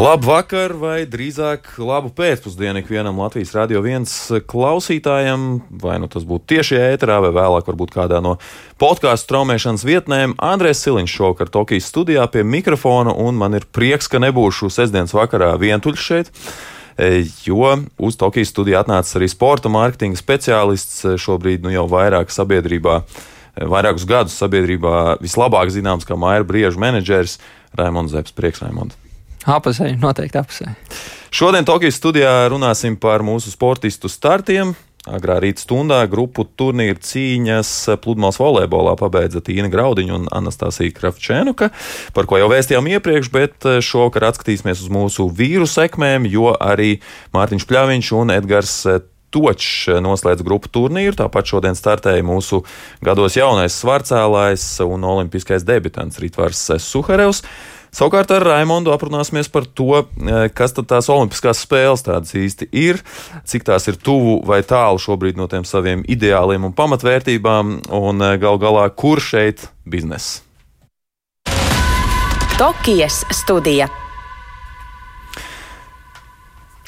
Labu vakar, vai drīzāk labu pēcpusdienu ikvienam Latvijas radio viens klausītājam, vai nu tas būtu tieši ēterā, vai vēlāk, varbūt kādā no podkāstu traumēšanas vietnēm. Andrēs Siliņš šovakar Tokijas studijā pie mikrofona, un man ir prieks, ka nebūšu sestdienas vakarā vientuļš šeit. e, Jo uz Tokijas studiju atnācis arī sporta mārketinga speciālists, e, šobrīd nu jau vairāk sabiedrībā, e, vairākus gadus sabiedrībā vislabāk zināms kā Maija Brieža menedžers Raimons Zepes. Prieks, Raimond! Apusēji, noteikti apusēji. Šodien Tokijas studijā runāsim par mūsu sportistu startiem. Agrā rīta stundā grupu turnīru cīņas pludmales volejbolā pabeidza Tīna Graudiņa un Anastasija Kravčēnuka, par ko jau vēstījām iepriekš, bet šovakar atskatīsimies uz mūsu vīru sekmēm, jo arī Mārtiņš Pļaviņš un Edgars Točs noslēdz grupu turnīru. Tāpat šodien startēja mūsu gados jaunais svarcēlājs un olimpiskais debitants Ritvars Suharevs. Savukārt ar Raimondu aprunāsimies par to, kas tad tās olimpiskās spēles tādas īsti ir, cik tās ir tuvu vai tālu šobrīd no tiem saviem ideāliem un pamatvērtībām, un gal galā, kur šeit biznesa. Tokijas studija.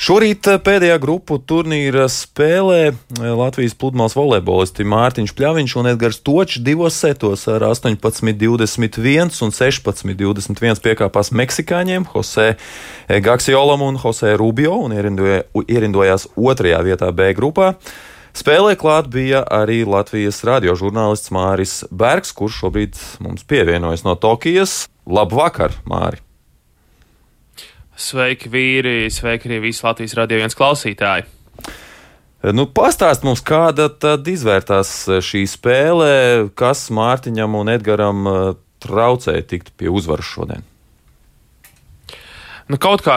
Šorīt pēdējā grupu turnīra spēlē Latvijas pludmales volejbolisti Mārtiņš Pļaviņš un Edgars Točs divos setos ar 18-21 un 16-21 piekāpās meksikāņiem Jose Gaksiolam un Jose Rubio un ierindojās otrajā vietā B grupā. Spēlē klāt bija arī Latvijas radiožurnālists Māris Bergs, kurš šobrīd mums pievienojas no Tokijas. Labu vakar, Māri! Sveiki, vīri! Sveiki arī visi Latvijas radio viens klausītāji! Nu, pastāst mums, kāda tad izvērtās šī spēle, kas Mārtiņam un Edgaram traucēja tikt pie uzvaras šodien? Nu, kaut kā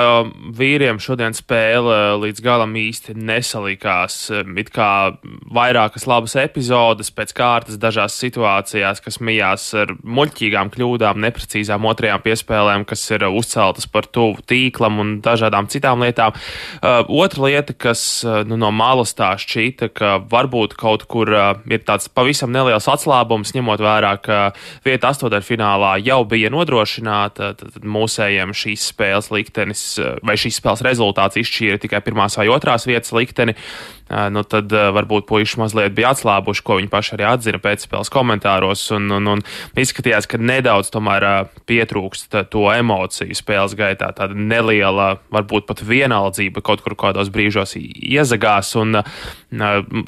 vīriem šodien spēle līdz galam īsti nesalikās. It kā vairākas labas epizodes pēc kārtas dažās situācijās, kas mijās ar muļķīgām kļūdām, neprecīzām otrajām piespēlēm, kas ir uzceltas par tuvu tīklam un dažādām citām lietām. Uh, otra lieta, kas nu, no malas tā šķita, ka varbūt kaut kur uh, ir tāds pavisam neliels atslābums, ņemot vērā, ka vieta astotdaļfinālā jau bija nodrošināta, mūsējiem šīs spēles liktenis vai šīs spēles rezultāts izšķīra tikai pirmās vai otrās vietas likteni, nu tad varbūt puiši mazliet bija atslābuši, ko viņi paši arī atzina pēcspēles komentāros, un, un, un izskatījās, ka nedaudz tomēr pietrūkst to emociju spēles gaitā, tāda neliela, varbūt pat vienaldzība kaut kur kādos brīžos iezagās, un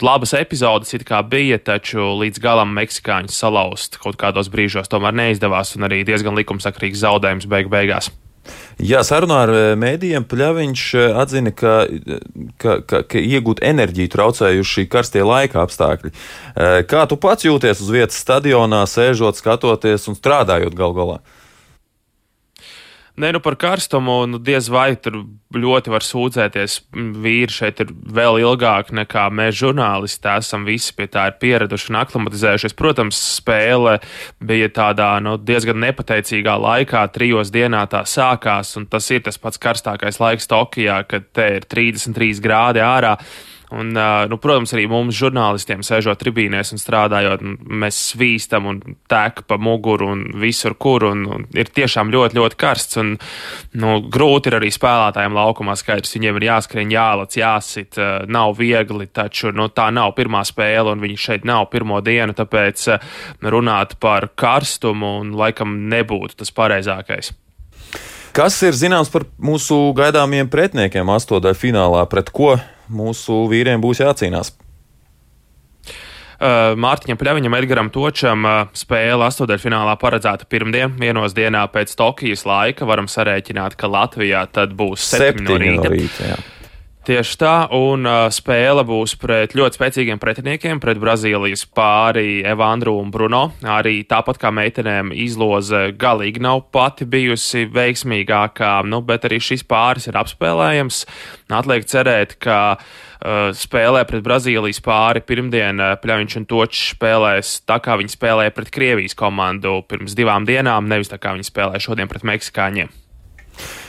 labas epizodes it kā bija, taču līdz galam meksikāņus salauzt kaut kādos brīžos tomēr neizdevās, un arī diezgan likumsakrīgs zaudējums beig beigās. Jā, sarunā ar mēdījiem Pļaviņš atzina, ka, ka, ka, ka iegūt enerģiju traucējuši karstie laika apstākļi. Kā tu pats jūties uz vietas stadionā, sēžot, skatoties un strādājot gal galā? Nē, nu par karstumu, nu diez vai tur ļoti var sūdzēties. Vīri šeit ir vēl ilgāk nekā mēs, žurnālisti, esam visi pie tā pieraduši un aklimatizējušies. Protams, spēle bija tādā nu, diezgan nepateicīgā laikā, trijos dienā tā sākās, un tas ir tas pats karstākais laiks Tokijā, kad te ir 33 grādi ārā. Un, nu, protams, arī mums, žurnālistiem, sēžot tribīnēs un strādājot, mēs svīstam un tek pa muguru un visur, kur. Un, un ir tiešām ļoti, ļoti karsts. Un, nu, grūti ir arī spēlētājiem laukumā skaidrs. Viņiem ir jāskrien, jālec, jāsit. Nav viegli, taču nu, tā nav pirmā spēle, un viņi šeit nav pirmo dienu. Tāpēc runāt par karstumu un laikam nebūtu tas pareizākais. Kas ir zināms par mūsu gaidāmiem pretiniekiem astotdaļu finālā, pret ko mūsu vīriem būs jācīnās? Uh, Mārtiņam Pļaviņam, Edgaram Točam uh, spēle astotdaļfinālā paredzēta pirmdien, vienos dienā pēc Tokijas laika. Varam sarēķināt, ka Latvijā tad būs septiņi no rīta. No rīta. Tieši tā, un uh, spēle būs pret ļoti spēcīgiem pretiniekiem, pret Brazīlijas pāri Evandru un Bruno. Arī tāpat kā meitenēm izloze galīgi nav pati bijusi veiksmīgākā, nu, bet arī šis pāris ir apspēlējams. Atliek cerēt, ka uh, spēlē pret Brazīlijas pāri pirmdien uh, Pļaviņš un Točs spēlēs tā, kā viņi spēlēja pret Krievijas komandu pirms divām dienām, nevis tā, kā viņi spēlēja šodien pret Meksikāņiem.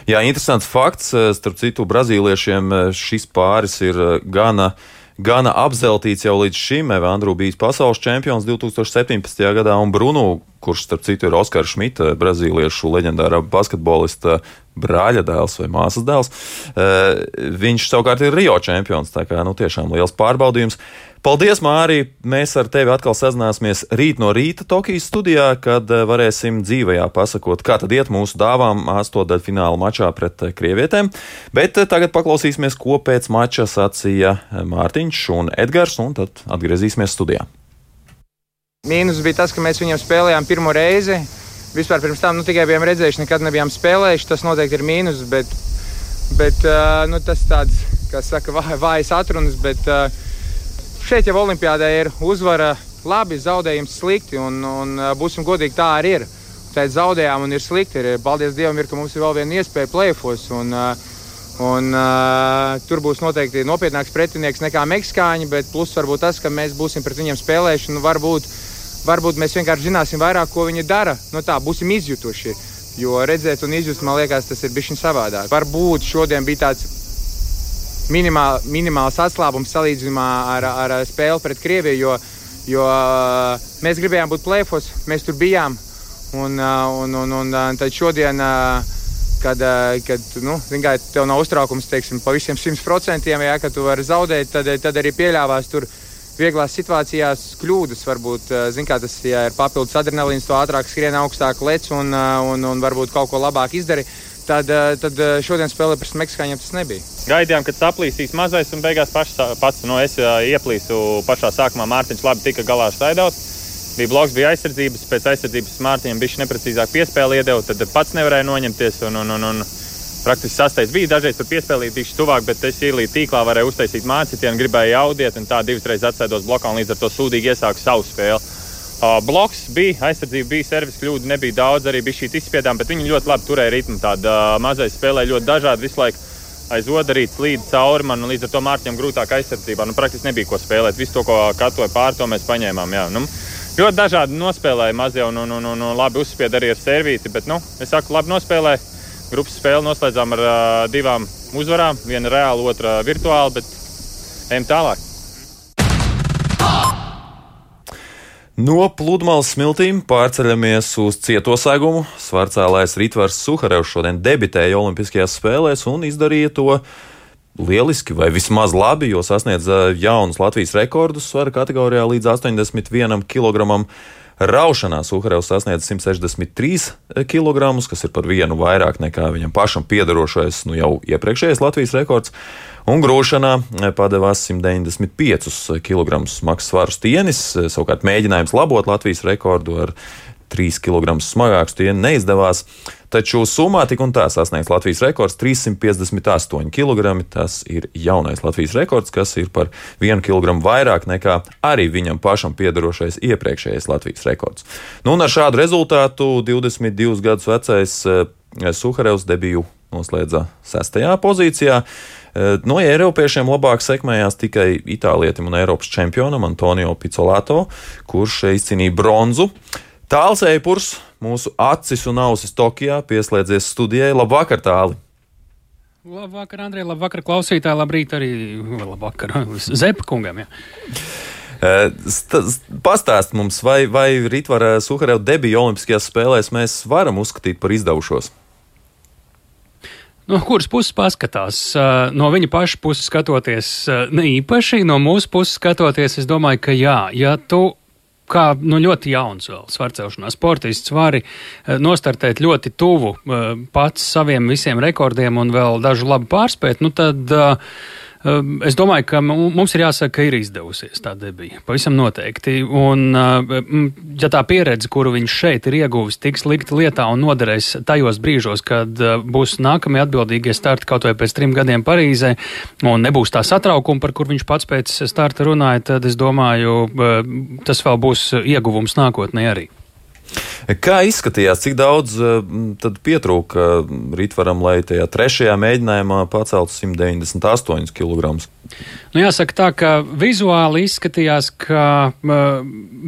Jā, interesants fakts. Starp citu, brazīliešiem šis pāris ir gana gana apzeltīts jau līdz šim. Evandru bijis pasaules čempions 2017. gadā, un Bruno, kurš starp citu ir Oskara Šmita, brazīliešu leģendārā basketbolista brāļa dēls vai māsas dēls. Eh, viņš savukārt ir Rio čempions, tā kā nu, tiešām liels pārbaudījums. Paldies, Mārī! Mēs ar tevi atkal sazināsimies rīt no rīta Tokijas studijā, kad eh, varēsim dzīvajā pasakot, kā tad iet mūsu dāvām astotdaļu fināla mačā pret eh, krievietēm. Bet tagad paklausīsimies, ko pēc mača sacīja Mārtiņš un Edgars, un tad atgriezīsimies studijā. Mīnus bija tas, ka mēs viņiem spēlējām pirmo reizi vispār pirms tam nu, tikai bijām redzējuši, nekad nebijām spēlējuši. Tas noteikti ir mīnus, bet, bet nu, tas tāds, kā saka, vājas atrunas. Bet šeit jau Olimpijādē ir uzvara labi, zaudējums slikti, un, un būsim godīgi, tā arī ir. Tad zaudējām un ir slikti. Ir, paldies Dievam, ir, ka mums ir vēl viena iespēja plēfos. Un, un, uh, tur būs noteikti nopietnāks pretinieks nekā meksikāņi, bet plus varbūt tas, ka mēs būsim pret viņiem spēlējuši. Nu, varbūt varbūt mēs vienkārši zināsim vairāk, ko viņi dara. No tā būsim izjutuši. Jo redzēt un izjust, man liekas, tas ir bijis savādāk. Varbūt šodien bija tāds minimāl, minimāls atslābums salīdzinājumā ar, ar spēli pret Krieviju, jo, jo mēs gribējām būt plēfos, mēs tur bijām. Un, un, un, un tad šodien, kad, kad nu, kā, tev nav uztraukums teiksim, pa visiem 100%, ja, kad tu vari zaudēt, tad, tad arī pieļāvās tur vieglās situācijās kļūdas. Varbūt kā, tas ja ir papildus adrenalīns, to ātrāk skrien augstāk lec un, un, un varbūt kaut ko labāk izdari. Tad, tad šodien spēlē pret Meksikāņiem tas nebija. Gaidījām, kad saplīsīs mazais, un beigās pašs, pats no es ieplīsu pašā sākumā. Mārtiņš labi tika galā ar Staidaus. Bija bloks, bija aizsardzības, pēc aizsardzības Mārtiņam bija neprecīzāk piespēle iedeva, tad pats nevarēja noņemties. Un, un, un, un, praktiski sastais. Bija dažreiz tur piespēlīt tieši tuvāk, bet es ielīdu tīklā, varēju uztaisīt mācītienu, gribēju audiet, un tā divas reizes atsēdos blokā un līdz ar to sūdīgi iesāku savu spēli. Uh, bloks bija, aizsardzība bija, servis kļūda nebija daudz, arī bija šī izspiedām, bet viņi ļoti labi turēja ritmu. Tāda uh, mazais spēlē ļoti dažādi visu laiku. Aiz odarītas līdz cauri man, un līdz ar to Mārķiem grūtāk aizsardzībā. Nu, praktiski nebija ko spēlēt. Visu to, ko katoja pār to mēs paņēmām. Jā. Nu, ļoti dažādi nospēlēja mazie un, un, un, un, labi uzspied arī ar servīti, bet, nu, es saku, labi nospēlēja Grupas spēli noslēdzām ar uh, divām uzvarām. Viena reāla, otra virtuāla, bet ejam tālāk. No pludmales smiltīm pārceļamies uz cieto segumu. Svarcēlājs Ritvars Suharevs šodien debitēja Olimpiskajās spēlēs un izdarīja to lieliski, vai vismaz labi, jo sasniedza jaunus Latvijas rekordus svara kategorijā līdz 81 kg. Raušanā Suharevs sasniedz 163 kg, kas ir par vienu vairāk nekā viņam pašam piedarošais nu jau iepriekšējais Latvijas rekords. Un grūšanā padevās 195 kg smags svaru stienis. Savukārt mēģinājums labot Latvijas rekordu ar 3 kg smagāku stieni neizdevās. Taču summā tik un tā sasniegs Latvijas rekords 358 kg. Tas ir jaunais Latvijas rekords, kas ir par 1 kg vairāk nekā arī viņam pašam piedarošais iepriekšējais Latvijas rekords. Nu, un ar šādu rezultātu 22 gadus vecais eh, Suharevs debiju noslēdza sestajā pozīcijā. Eh, no Eiropiešiem labāk sekmējās tikai itālietim un Eiropas čempionam Antonio Pizzolato, kurš izcīnīja bronzu. Tāls Eipurs, mūsu acis un ausis Tokijā, pieslēdzies studijai. Labvakar, Tāli! Labvakar, Andrej, labvakar, klausītāji, labrīt arī labvakar Zepa kungam. Jā. Pastāst mums, vai, vai Ritvara Suhareva debija Olimpiskajās spēlēs mēs varam uzskatīt par izdevušos? No kuras puses paskatās? No viņa paša puses skatoties, ne īpaši, no mūsu puses skatoties, es domāju, ka jā, ja tu kā nu, ļoti jauns vēl svarcelšanās sportists vari eh, nostartēt ļoti tuvu eh, pats saviem visiem rekordiem un vēl dažu labi pārspēt, nu tad uh, es domāju, ka mums ir jāsaka, ka ir izdevusies tā debija. Pavisam noteikti. Un, ehm, ja tā pieredze, kuru viņš šeit ir ieguvis, tiks likta lietā un noderēs tajos brīžos, kad ehm, būs nākamie atbildīgie starti kaut vai pēc trim gadiem Parīzē, un nebūs tā satraukuma, par kur viņš pats pēc starta runāja, tad es domāju, tas vēl būs ieguvums nākotnē arī. Kā izskatījās, cik daudz tad pietrūka Rītvaram, lai tajā trešajā mēģinājumā paceltu 198 kg? Nu, jāsaka tā, ka vizuāli izskatījās, ka uh,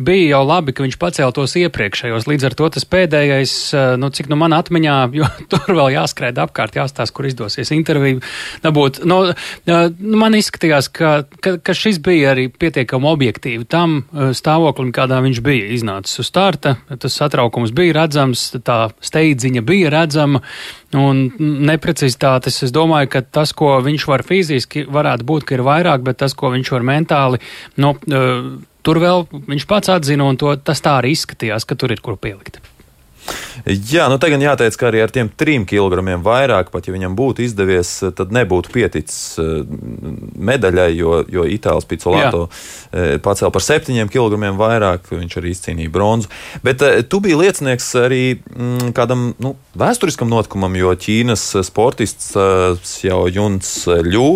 bija jau labi, ka viņš pacēltos iepriekšējos. Līdz ar to tas pēdējais, uh, nu, cik nu man atmiņā, jo tur vēl jāskrēd apkārt, jāstāsta, kur izdosies interviju dabūt. Nu, uh, man izskatījās, ka, ka, ka šis bija arī pietiekami objektīvi tam uh, stāvoklim, kādā viņš bija iznācis uz starta. Tas satraukums bija redzams, tā steidziņa bija redzama. Un neprecizitātes, es domāju, ka tas, ko viņš var fiziski, varētu būt, ka ir vairāk, bet tas, ko viņš var mentāli, nu, tur vēl viņš pats atzina, un to, tas tā arī izskatījās, ka tur ir kur pielikt. Jā, nu tagad jāteic, ka arī ar tiem trim kilogramiem vairāk, pat ja viņam būtu izdevies, tad nebūtu pieticis eh, medaļai, jo, jo Itālijas Picolāto eh, pacēla par septiņiem kilogramiem vairāk, viņš arī izcīnīja bronzu. Bet eh, tu biji liecinieks arī mm, kādam nu, vēsturiskam notikumam, jo Ķīnas sportists jau Juns Ļū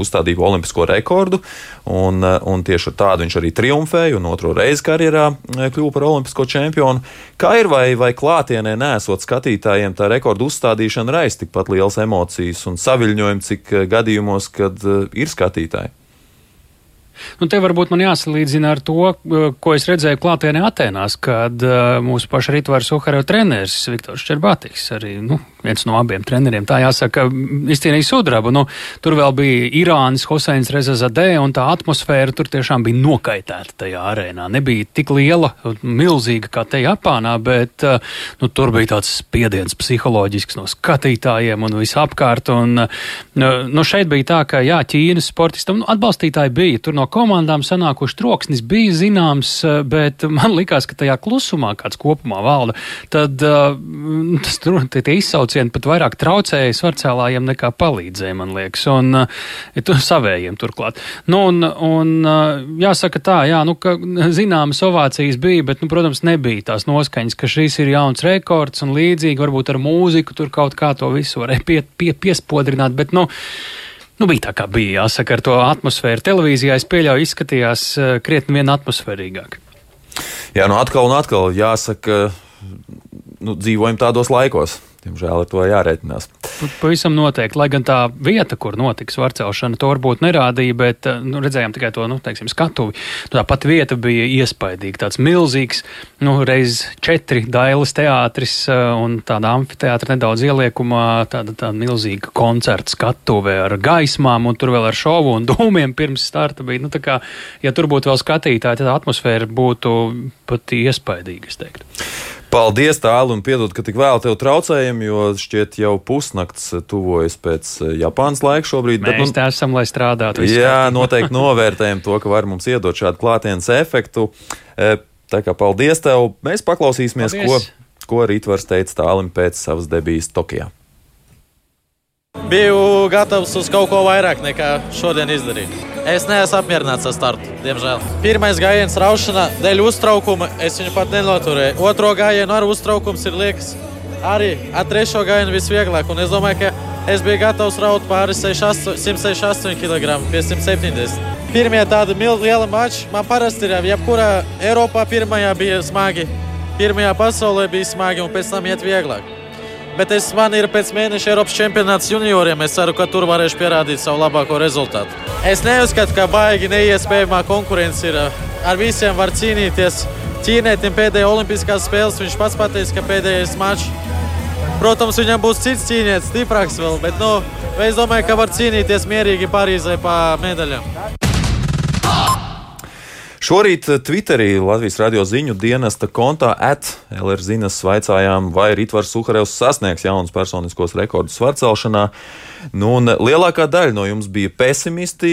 uzstādīja olimpisko rekordu, un, un tieši ar tādu viņš arī triumfēja, un otro reizi karjerā kļuva par olimpisko čempionu. Kā ir vai, vai klātienē nesot skatītājiem, tā rekordu uzstādīšana raisa tikpat liels emocijas un saviļņojumi, cik eh, gadījumos, kad eh, ir skatītāji. Nu, te varbūt man jāsalīdzina ar to, eh, ko es redzēju klātienē Atenās, kad uh, mūsu paša Ritvara Suhareva treneris Viktors Čerbātiks, arī nu, viens no abiem treneriem, tā jāsaka, izcīnīja sudrabu. Nu, tur vēl bija Irānis, Hoseins Rezazadē, un tā atmosfēra tur tiešām bija nokaitēta tajā arēnā. Nebija tik liela, milzīga kā te Japānā, bet uh, nu, tur bija tāds spiediens psiholoģisks no skatītājiem un visapkārt. Un, uh, nu, šeit bija tā, ka jā, Ķīnas sportistam nu, atbalstītāji bija. Tur no komandām sanākuši troksnis bija zināms, eh, bet man likās, ka tajā klusumā, kāds kopumā valda, tad tas tur tie izsaucieni pat vairāk traucēja svarcēlājiem nekā palīdzēja, man liekas, un uh, tu savējiem turklāt. Nu, un, un uh, jāsaka tā, jā, nu, ka zināmas ovācijas bija, bet, nu, protams, nebija tās noskaņas, ka šis ir jauns rekords un līdzīgi, varbūt ar mūziku tur kaut kā to visu varēja pie, pie, piespodrināt, bet, nu, Nu, bija tā, kā bija jāsaka, ar to atmosfēru. Televīzijā es pieļauju, izskatījās eh, krietni vien atmosfērīgāk. Jā, nu atkal un atkal jāsaka, nu, dzīvojam tādos laikos. Diemžēl ar to jārēķinās. Pavisam noteikti, lai gan tā vieta, kur notiks varcelšana, to varbūt nerādīja, bet nu, redzējām tikai to nu, teiksim, skatuvi. Nu, tā pati vieta bija iespaidīga, tāds milzīgs, nu, reiz četri dailes teātris un tāda amfiteātra nedaudz ieliekumā, tāda, tāda milzīga koncerta skatuve ar gaismām un tur vēl ar šovu un dūmiem pirms starta bija. Nu, kā, ja tur būtu vēl skatītāji, tad atmosfēra būtu pat iespaidīga, es teiktu. Paldies, tālu, un piedod, ka tik vēl tev traucējam, jo šķiet jau pusnakts tuvojas pēc eh, Japānas laika šobrīd. Mēs bet, nu, esam, lai strādātu. Jā, noteikti novērtējam to, ka var mums iedot šādu klātienes efektu. Eh, tā kā paldies tev, mēs paklausīsimies, paldies. ko, ko Rītvars teica tālim pēc savas debijas Tokijā. Biju gatavs uz kaut ko vairāk nekā šodien izdarīju. Es neesmu apmierināts ar startu, diemžēl. Pirmais gājiens raušanā dēļ uztraukuma es viņu pat nenoturēju. Otro gājienu ar uztraukums ir liekas. Arī ar trešo gājienu visvieglāk. Un es domāju, ka es biju gatavs raut pāri 168 kg pie 170. Pirmie tādi lieli mači man parasti ir, jebkurā Eiropā pirmajā bija smagi, pirmajā pasaulē bija smagi un pēc tam iet vieglāk bet es, man ir pēc mēneša Eiropas čempionāts junioriem. Es ceru, ka tur varēšu pierādīt savu labāko rezultātu. Es neuzskatu, ka baigi neiespējamā konkurence ir. Ar visiem var cīnīties. Ķīnietim pēdējā Olimpiskās spēles viņš pats pateica, ka pēdējais mačs. Protams, viņam būs cits cīņķis, stiprāks vēl, bet nu, es domāju, ka var cīnīties mierīgi Parīzē pa medaļām. Šorīt eh, Twitterī Latvijas radio ziņu dienesta kontā atlrzinas vaicājām, vai Ritvars Suharevs sasniegs jaunus personiskos rekordus svarcelšanā. Nu, lielākā daļa no jums bija pesimisti,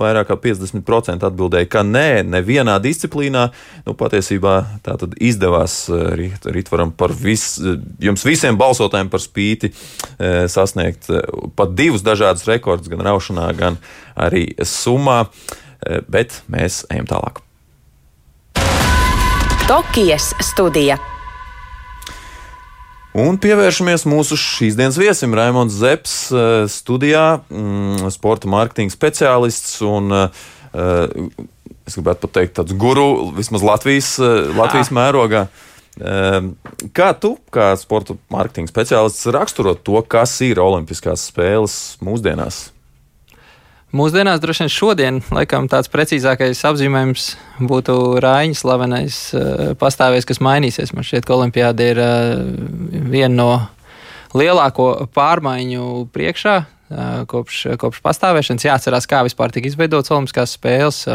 vairāk kā 50% atbildēja, ka nē, nevienā disciplīnā. Nu, patiesībā tā tad izdevās eh, Ritvaram par vis, jums visiem balsotājiem par spīti eh, sasniegt pat divus dažādus rekordus, gan raušanā, gan arī summā. Bet mēs ejam tālāk. Tokijas studija. Un pievēršamies mūsu šīs dienas viesim. Raimons Zepes eh, studijā, mm, sporta mārketinga speciālists un uh, es gribētu pateikt, tāds guru vismaz Latvijas, Latvijas mērogā. Um, kā tu, kā sporta mārketinga speciālists, raksturot to, kas ir Olimpiskās spēles mūsdienās? Mūsdienās droši vien šodien, laikam, tāds precīzākais apzīmējums būtu Rāņa slavenais uh, pastāvējs, kas mainīsies. Man šķiet, ka Olimpijāda ir uh, viena no lielāko pārmaiņu priekšā. Uh, kopš, kopš pastāvēšanas jāatcerās, kā vispār tika izveidotas Olimpiskās spēles.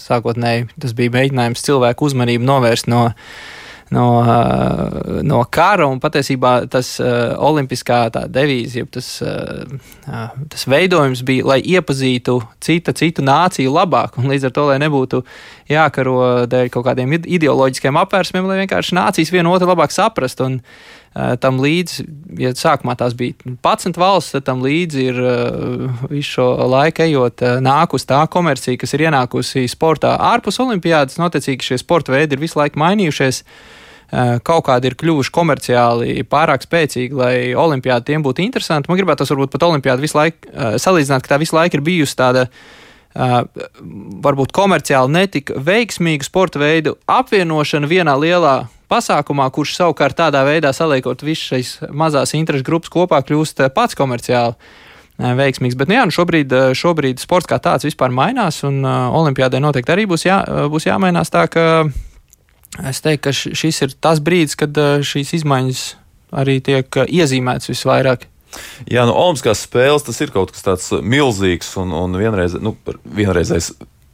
Sākotnēji tas bija mēģinājums cilvēku uzmanību novērst no uh, no, uh, no kara. Un patiesībā tas uh, olimpiskā devīze, jeb tas, uh, tas veidojums bija, lai iepazītu cita, citu nāciju labāk. Un līdz ar to, lai nebūtu jākaro dēļ kaut kādiem ideoloģiskiem apvērsumiem, lai vienkārši nācijas vienu otru labāk saprastu. Un, tam līdzi, ja sākumā tās bija 11 valsts, tad tam līdzi ir visu šo laiku ejot, nākus tā komercija, kas ir ienākusi sportā ārpus olimpiādas. Notiecīgi šie sporta veidi ir visu laiku mainījušies. Eh, kaut kādi ir kļuvuši komerciāli pārāk spēcīgi, lai olimpiāda tiem būtu interesanti. Man gribētu tas varbūt pat olimpiādu visu laiku eh, salīdzināt, ka tā visu laiku ir bijusi tāda. Uh, varbūt komerciāli netika veiksmīgu sporta veidu apvienošana vienā lielā pasākumā, kurš savukārt tādā veidā saliekot visas šīs mazās interešu grupas kopā, kļūst pats komerciāli veiksmīgs. Bet nu jā, nu šobrīd, šobrīd sports kā tāds vispār mainās, un Olimpijādai noteikti arī būs, jā, būs jāmainās tā, ka Es teiktu, ka šis ir tas brīdis, kad šīs izmaiņas arī tiek iezīmētas visvairāk. Jā, nu, Olimpiskās spēles tas ir kaut kas tāds milzīgs un, un vienreiz, nu, vienreizējs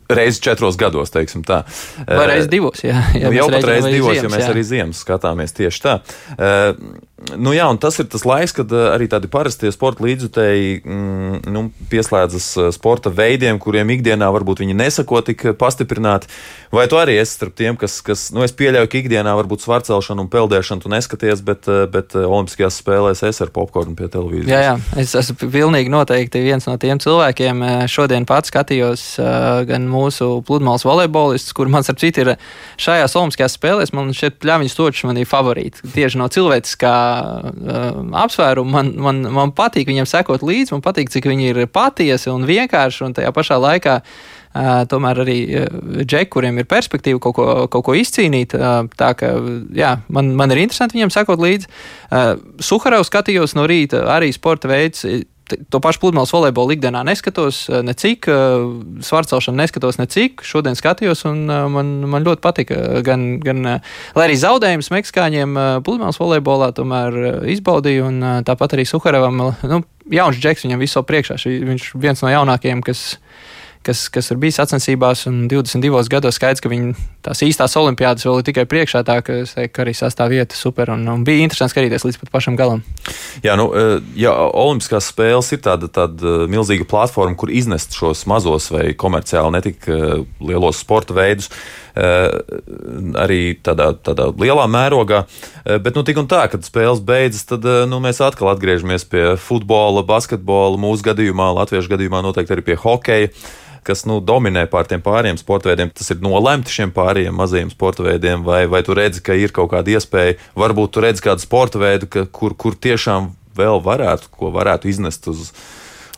reizes četros gados, teiksim tā. Vai reizes divos, jā. jā nu, jau pat reizes divos, ziemas, jo mēs jā. arī ziemas skatāmies tieši tā. Nu, jā, un tas ir tas laiks, kad uh, arī tādi parastie sporta līdzjutēji mm, nu, pieslēdzas uh, sporta veidiem, kuriem ikdienā varbūt viņi nesako tik pastiprināti. Vai tu arī esi starp tiem, kas, kas nu, es pieļauju, ka ikdienā varbūt svarcelšanu un peldēšanu tu neskaties, bet, bet Olimpiskajās spēlēs es ar popkornu pie televīzijas? Jā, jā, es esmu pilnīgi noteikti viens no tiem cilvēkiem. Šodien pats skatījos gan mūsu pludmales volejbolistus, kur man starp citu ir šajās Olimpiskajās spēlēs, man šķiet, Pļaviņš Točs man ir favorīti. Tieši no cilvēciskā apsvērumu man, man, man patīk viņiem sekot līdzi, man patīk, cik viņi ir patiesi un vienkārši un tajā pašā laikā. Uh, tomēr arī uh, džeki, kuriem ir perspektīva kaut ko, kaut ko izcīnīt. Uh, tā kā jā, man, man ir interesanti viņiem sekot līdzi. Uh, Suharau skatījos no rīta, arī sporta veids to pašu pludmales volejbolu ikdienā neskatos, eh, necik, eh, svārcelšanu neskatos necik. Šodien skatījos, un eh, man, man ļoti patika. Gan, gan, lai arī zaudējums meksikāņiem pludmales volejbolā tomēr izbaudīju, un tāpat arī Suharevam, nu, jauns džeks viņam visu priekšā. Viņš viens no jaunākajiem, kas kas, kas ir bijis sacensībās, un 22 gados skaidrs, ka viņi tās īstās olimpiādas vēl ir tikai priekšā, tā ka, teiktu, ka arī sastāvvieta super, un, un bija interesanti skatīties līdz pat pašam galam. Jā, nu, e, ja Olimpiskās spēles ir tāda, tāda e, milzīga platforma, kur iznest šos mazos vai komerciāli netik e, lielos sporta veidus, arī tādā, tādā lielā mērogā. Bet, nu, tik un tā, kad spēles beidzas, tad nu, mēs atkal atgriežamies pie futbola, basketbola, mūsu gadījumā, latviešu gadījumā noteikti arī pie hokeja kas nu, dominē pār tiem pāriem sporta veidiem. Tas ir nolemti šiem pāriem mazajiem sporta veidiem, vai, vai tu redzi, ka ir kaut kāda iespēja, varbūt tu redzi kādu sporta veidu, ka, kur, kur tiešām vēl varētu, ko varētu iznest uz,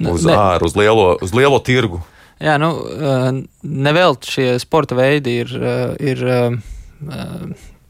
uz ne. āru, uz lielo, uz lielo tirgu. Jā, nu, eh, nevēl šie sporta veidi ir, eh, ir eh,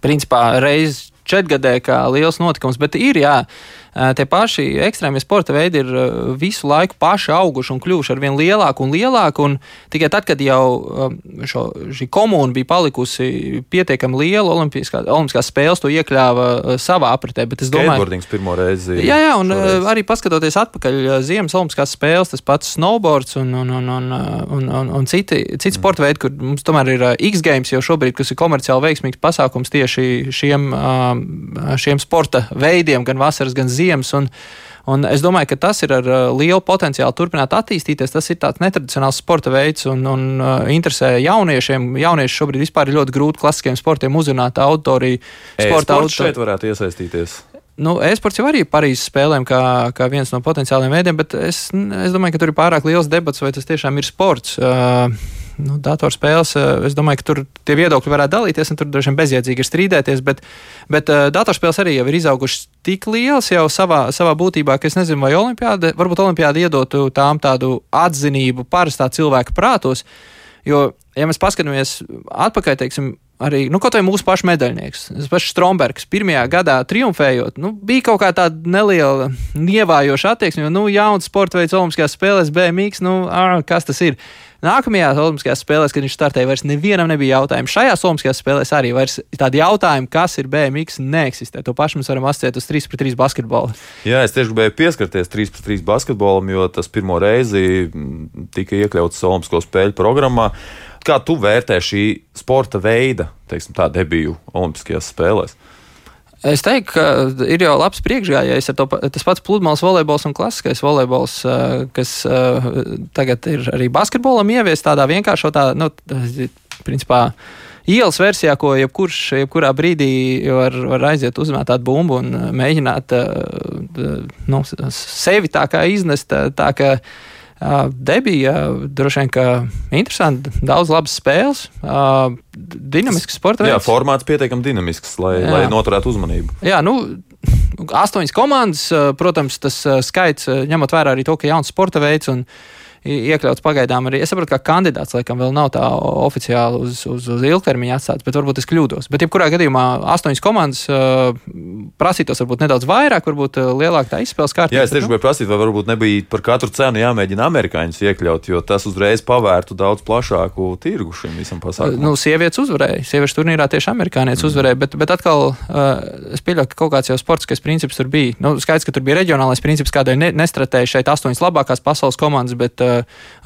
principā reiz četrgadē kā liels notikums, bet ir, jā, tie paši ekstrēmie sporta veidi ir visu laiku paši auguši un kļuvuši ar vien lielāku un lielāku. Un tikai tad, kad jau šo, šī komūna bija palikusi pietiekami liela, Olimpiskā, Olimpiskās spēles to iekļāva savā apritē. Bet es domāju, ka pirmo reizi. Jā, jā, un šoreiz. arī paskatoties atpakaļ Ziemas Olimpiskās spēles, tas pats snowboards un, un, un, un, un, un, un citi, citi mm. sporta veidi, kur mums tomēr ir X-Games jau šobrīd, kas ir komerciāli veiksmīgs pasākums tieši šiem, šiem sporta veidiem, gan vasaras, gan ziemas ziemas. Un, Un es domāju, ka tas ir ar uh, lielu potenciālu turpināt attīstīties. Tas ir tāds netradicionāls sporta veids un, un uh, interesē jauniešiem. Jaunieši šobrīd ir ļoti grūti klasiskiem sportiem uzrunāt auditoriju. Sporta auditoriju šeit varētu iesaistīties. Nu, e-sports jau arī Parīzes spēlēm, kā, kā viens no potenciāliem veidiem, bet es, es domāju, ka tur ir pārāk liels debats, vai tas tiešām ir sports. Uh, nu, datorspēles, eh, es domāju, ka tur tie viedokļi varētu dalīties, un tur droši vien bezjēdzīgi ir strīdēties, bet, bet uh, datorspēles arī jau ir izaugušas tik lielas jau savā, savā būtībā, ka es nezinu, vai olimpiāda, varbūt olimpiāda iedotu tām tādu atzinību parastā cilvēka prātos, jo, ja mēs paskatāmies atpakaļ, teiksim, arī nu, kaut vai mūsu pašu medaļnieks, tas pats Strombergs, pirmajā gadā triumfējot, nu, bija kaut kā tāda neliela nievājoša attieksme, jo nu, jauns sporta veids Olimpiskajās spēlēs BMX, nu, ā, kas tas ir? Nākamajās Olimpiskajās spēlēs, kad viņš startēja, vairs nevienam nebija jautājumu. Šajās Olimpiskajās spēlēs arī vairs tādi jautājumi, kas ir BMX, neeksistē. To pašu mēs varam asociēt uz 3 pret 3 basketbolu. Jā, es tieši gribēju pieskarties 3 pret 3 basketbolam, jo tas pirmo reizi tika iekļauts Olimpisko spēļu programmā. Kā tu vērtē šī sporta veida, teiksim, tā debiju Olimpiskajās spēlēs? Es teiktu, ka ir jau labs priekšgājējs tas pats pludmales volejbols un klasiskais volejbols, kas tagad ir arī basketbolam ievies tādā vienkāršotā, nu, principā. Ielas versijā, ko jebkurš, jebkurā brīdī var, var aiziet, uzmēt tādu bumbu un mēģināt nu, sevi tā kā iznest. Tā kā Debija droši vien, ka interesanti, daudz labas spēles, dinamisks sporta veids. Jā, formāts pietiekami dinamisks, lai, Jā. lai noturētu uzmanību. Jā, nu, astoņas komandas, protams, tas skaits, ņemot vērā arī to, ka jauns sporta veids un iekļauts pagaidām arī. Es saprotu, ka kandidāts laikam vēl nav tā oficiāli uz, uz, uz ilgtermiņa atstāts, bet varbūt es kļūdos. Bet, jebkurā gadījumā, astoņas komandas uh, prasītos varbūt nedaudz vairāk, varbūt uh, lielāka tā izspēles kārtība. Jā, es tieši gribēju prasīt, vai varbūt nebija par katru cenu jāmēģina amerikāņus iekļaut, jo tas uzreiz pavērtu daudz plašāku tirgu šim visam pasākumam. Nu, sievietes uzvarēja. Sieviešu turnīrā tieši amerikānietis mm. uzvarēja, bet, bet atkal uh, es pieļauju, ka kaut kāds jau sportiskais princips tur bija. Nu, skaidrs, ka tur bija reģionālais princips, kādēļ ne, nestratēja šeit astoņas labākās pasaules komandas, bet uh,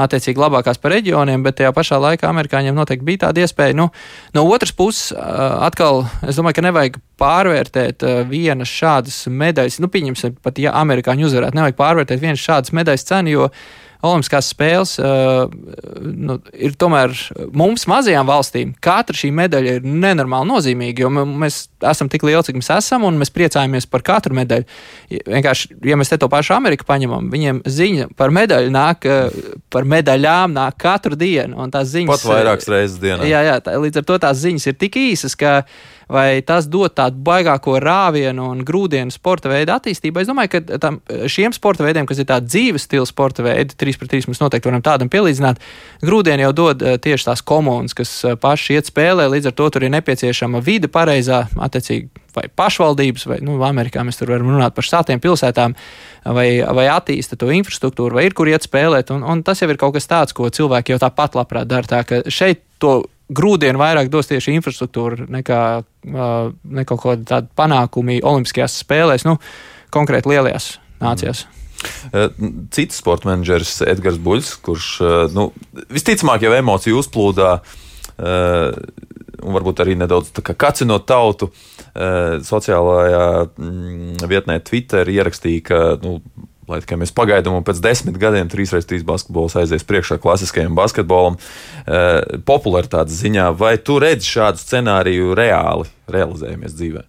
attiecīgi labākās par reģioniem, bet tajā pašā laikā amerikāņiem noteikti bija tāda iespēja. Nu, no otras puses, atkal es domāju, ka nevajag pārvērtēt vienas šādas medaļas, nu, pieņemsim, pat ja amerikāņi uzvarētu, nevajag pārvērtēt vienas šādas medaļas cenu, jo Olimpiskās spēles uh, nu, ir tomēr mums, mazajām valstīm, katra šī medaļa ir nenormāli nozīmīga, jo mēs esam tik lieli, cik mēs esam, un mēs priecājamies par katru medaļu. Vienkārši, ja mēs te to pašu Ameriku paņemam, viņiem ziņa par medaļu nāk, par medaļām nāk katru dienu, un tās ziņas. Pat vairākas reizes dienā. Jā, jā, tā, līdz ar to tās ziņas ir tik īsas, ka vai tas dod tādu baigāko rāvienu un grūdienu sporta veidu attīstībai. Es domāju, ka tam, šiem sporta veidiem, kas ir tādi dzīves stila sporta veidi, 3 pret 3 mēs noteikti varam tādam pielīdzināt, grūdieni jau dod eh, tieši tās komunas, kas eh, paši iet spēlē, līdz ar to tur ir nepieciešama vide pareizā, attiecīgi vai pašvaldības, vai nu, Amerikā mēs tur varam runāt par štatiem, pilsētām, vai, vai attīsta to infrastruktūru, vai ir kur iet spēlēt. Un, un tas jau ir kaut kas tāds, ko cilvēki jau tāpat labprāt dara. Tā šeit to grūdienu vairāk dos tieši infrastruktūra nekā, nekā kaut kāda tāda panākumi Olimpiskajās spēlēs, nu, konkrēti lielajās nācijās. Mm. Cits sporta menedžers Edgars Buļs, kurš nu, visticamāk jau emociju uzplūdā un varbūt arī nedaudz kacinot tautu, sociālajā mm, vietnē Twitter ierakstīja, ka nu, lai tikai mēs pagaidām, un pēc desmit gadiem 3x3 basketbols aizies priekšā klasiskajam basketbolam, eh, popularitātes ziņā. Vai tu redzi šādu scenāriju reāli realizējamies dzīvē?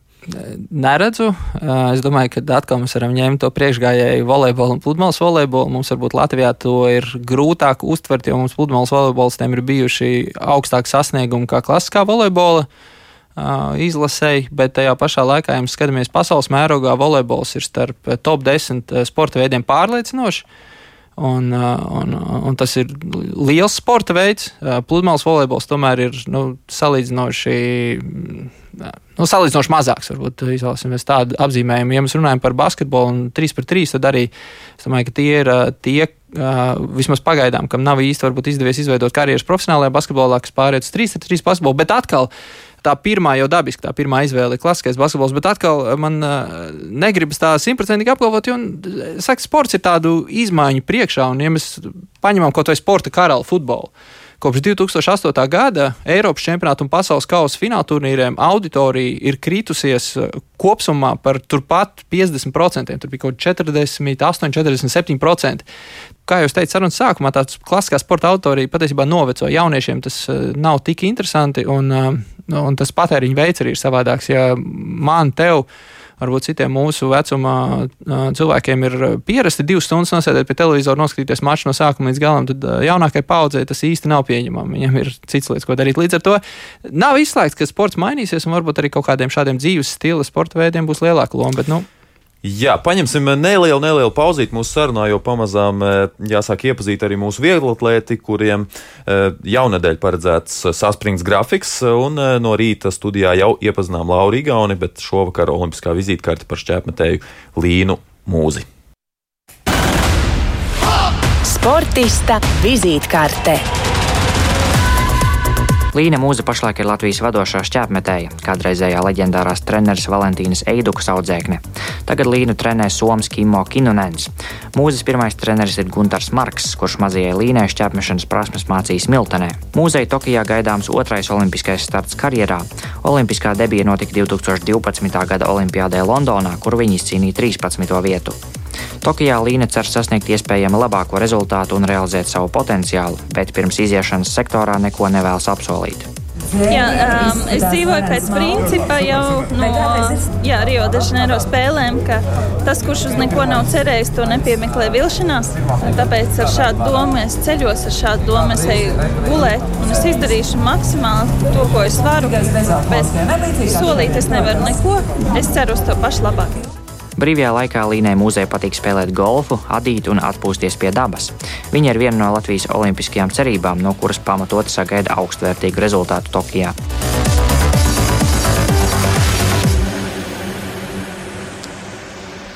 Neredzu. Eh, es domāju, ka atkal mēs varam ņemt to priekšgājēju volejbolu un pludmales volejbolu. Mums varbūt Latvijā to ir grūtāk uztvert, jo mums pludmales volejbolistiem ir bijuši augstāki sasniegumi kā klasiskā volejbola. Uh, izlasēji, bet tajā pašā laikā, ja mēs skatāmies pasaules mērogā, volejbols ir starp top 10 sporta veidiem pārliecinoši. Un, un, un tas ir liels sporta veids. Pludmales volejbols tomēr ir nu, salīdzinoši, nu, salīdzinoši mazāks. Varbūt izvēlēsimies tādu apzīmējumu. Ja mēs runājam par basketbolu un 3 pret 3, tad arī es domāju, ka tie ir tie, vismaz pagaidām, kam nav īsti izdevies izveidot karjeras profesionālajā basketbolā, kas pāriet uz 3 pret 3 basketbolu. Bet atkal tā pirmā jau dabiski, tā pirmā izvēle ir klasiskais basketbols, bet atkal eh, man uh, negribas tā simtprocentīgi apgalvot, jo, eh, saka, sports ir tādu izmaiņu priekšā, un ja mēs paņemam kaut vai sporta karalu futbolu. Kopš 2008. gada Eiropas čempionāta un pasaules kausa fināla turnīriem auditorija ir kritusies kopumā par turpat 50%. Tur bija kaut kādi 48, 47% kā jau teicu, sarunas sākumā tā klasiskā sporta autorija patiesībā noveco. Jauniešiem tas uh, nav tik interesanti, un, uh, un tas patēriņa veids arī ir savādāks. Ja man, tev, varbūt citiem mūsu vecumā cilvēkiem ir pierasti divas stundas nosēdēt pie televizora, noskatīties maču no sākuma līdz galam, tad jaunākajai paudzei tas īsti nav pieņemami. Viņam ir cits lietas, ko darīt. Līdz ar to nav izslēgts, ka sports mainīsies, un varbūt arī kaut kādiem šādiem dzīves stila sporta veidiem būs lielāka loma. Bet, nu, Jā, paņemsim nelielu, nelielu pauzīti mūsu sarunā, jo pamazām jāsāk iepazīt arī mūsu vieglatlēti, kuriem jaunadēļ paredzēts saspringts grafiks, un no rīta studijā jau iepazinām Lauru Igauni, bet šovakar olimpiskā vizītkarte par šķēpmetēju Līnu Mūzi. Sportista vizītkarte. Līna Mūza pašlaik ir Latvijas vadošā šķēpmetēja, kādreizējā leģendārās treneris Valentīnas Eidukas audzēkne. Tagad Līnu trenē Somas Kimo Kinunens. Mūzes pirmais treneris ir Gunārs Marks, kurš mazajai Līnai šķēpmešanas prasmes mācīs Miltenē. Mūzei Tokijā gaidāms otrais olimpiskais starts karjerā. Olimpiskā debija notika 2012. gada Olimpiādē Londonā, kur viņi izcīnīja 13. vietu. Tokijā Līna cer sasniegt iespējami labāko rezultātu un realizēt savu potenciālu, bet pirms iziešanas sektorā neko nevēlas apsolīt. Jā, um, es dzīvoju pēc principa jau no jā, Rio de Janeiro spēlēm, ka tas, kurš uz neko nav cerējis, to nepiemeklē vilšanās. Tāpēc ar šādu domu es ceļos, ar šādu domu es eju gulēt, un es izdarīšu maksimāli to, ko es varu. Bet solīt es nevaru neko. Es ceru uz to pašu labāko. Brīvajā laikā Līnai mūzē patīk spēlēt golfu, adīt un atpūsties pie dabas. Viņa ir viena no Latvijas olimpiskajām cerībām, no kuras pamatot sagaida augstvērtīgu rezultātu Tokijā.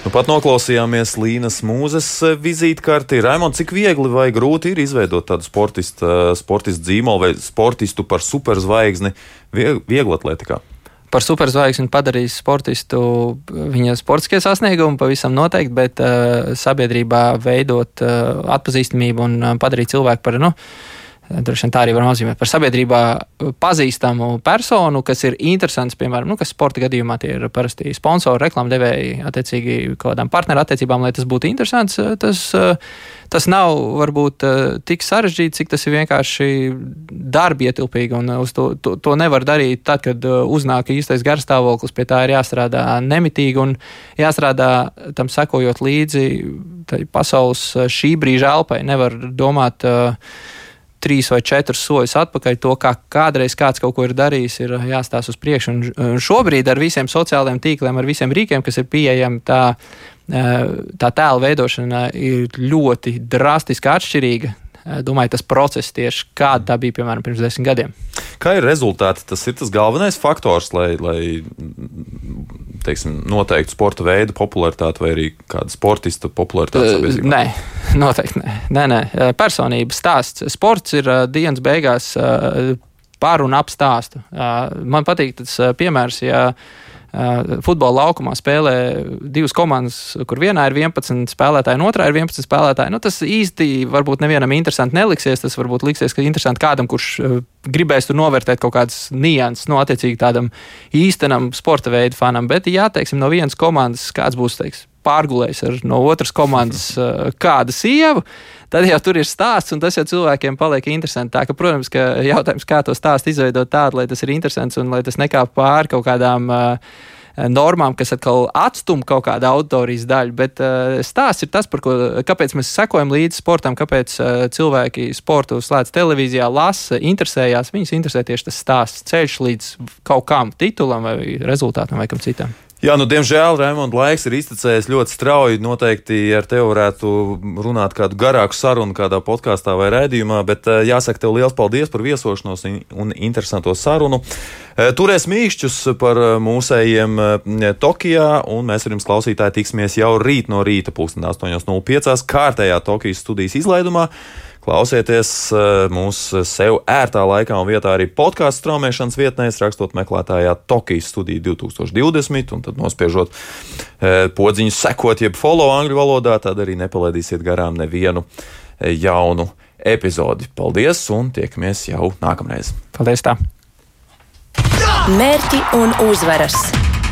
Nu, pat noklausījāmies Līnas mūzes vizītkarti. Raimond, cik viegli vai grūti ir izveidot tādu sportistu, sportistu dzīmolu vai sportistu par superzvaigzni vieglatlētikā? Par superzvaigzni padarīs sportistu viņa sportiskie sasniegumi pavisam noteikti, bet uh, sabiedrībā veidot uh, atpazīstamību un padarīt cilvēku par, nu, droši vien tā arī var nozīmēt par sabiedrībā pazīstamu personu, kas ir interesants, piemēram, nu, kas sporta gadījumā tie ir parasti sponsori, reklāmdevēji, attiecīgi kaut kādām partneru attiecībām, lai tas būtu interesants. Tas, tas nav varbūt tik sarežģīti, cik tas ir vienkārši darbi ietilpīgi, un to, to, to nevar darīt tad, kad uznāk īstais garstāvoklis, pie tā ir jāstrādā nemitīgi un jāstrādā tam sekojot līdzi pasaules šī brīža elpai. Nevar domāt, uh, trīs vai četrus soļus atpakaļ. To, kā kādreiz kāds kaut ko ir darījis, ir jāstāsta uz priekšu. Un šobrīd ar visiem sociālajiem tīkliem, ar visiem rīkiem, kas ir pieejami, tā, tā tēla veidošana ir ļoti drastiski atšķirīga. Domāju, tas process tieši kāda tā bija, piemēram, pirms desmit gadiem. Kā ir rezultāti? Tas ir tas galvenais faktors, lai, lai teiksim, noteiktu sporta veidu popularitāti vai arī kāda sportista popularitāti? Nē, noteikti nē. nē, nē. Personības stāsts. Sports ir dienas beigās par un ap stāstu. Man patīk tas piemērs, ja futbola laukumā spēlē divas komandas, kur vienā ir 11 spēlētāji, un otrā ir 11 spēlētāji. Nu, tas īsti varbūt nevienam interesanti neliksies. Tas varbūt liksies, ka interesanti kādam, kurš gribēs tur novērtēt kaut kādas nianses, no nu, attiecīgi tādam īstenam sporta veidu fanam. Bet, ja teiksim, no vienas komandas kāds būs teiks, pārgulējis ar no otras komandas kādu sievu, tad jau tur ir stāsts, un tas jau cilvēkiem paliek interesanti. Tā ka, protams, ka jautājums, kā to stāstu izveidot tādu, lai tas ir interesants un lai tas nekāp pāri kaut kādām uh, normām, kas atkal atstum kaut kādu auditorijas daļu. Bet uh, stāsts ir tas, ko, kāpēc mēs sekojam līdzi sportam, kāpēc uh, cilvēki sportu slēdz televīzijā, lasa, interesējās. Viņus interesē tieši tas stāsts, ceļš līdz kaut kam titulam vai rezultātam vai kam citam. Jā, nu, diemžēl Raimonds laiks ir iztecējis ļoti strauji. Noteikti ar tevi varētu runāt kādu garāku sarunu kādā podkāstā vai raidījumā, bet eh, jāsaka tev liels paldies par viesošanos un interesanto sarunu. Eh, turēs mīkšķus par eh, mūsējiem Tokijā, un mēs ar jums klausītāji tiksimies jau rīt no rīta, 8.05. kārtējā Tokijas studijas izlaidumā. Klausieties eh, mūsu sev ērtā laikā un vietā arī podkāstu straumēšanas vietnēs, rakstot meklētājā Tokijas studija 2020, un tad nospiežot eh, podziņu sekot, jeb follow angļu valodā, tad arī nepalaidīsiet garām nevienu eh, jaunu epizodi. Paldies, un tiekamies jau nākamreiz. Paldies! Tā. Mērķi un uzvaras!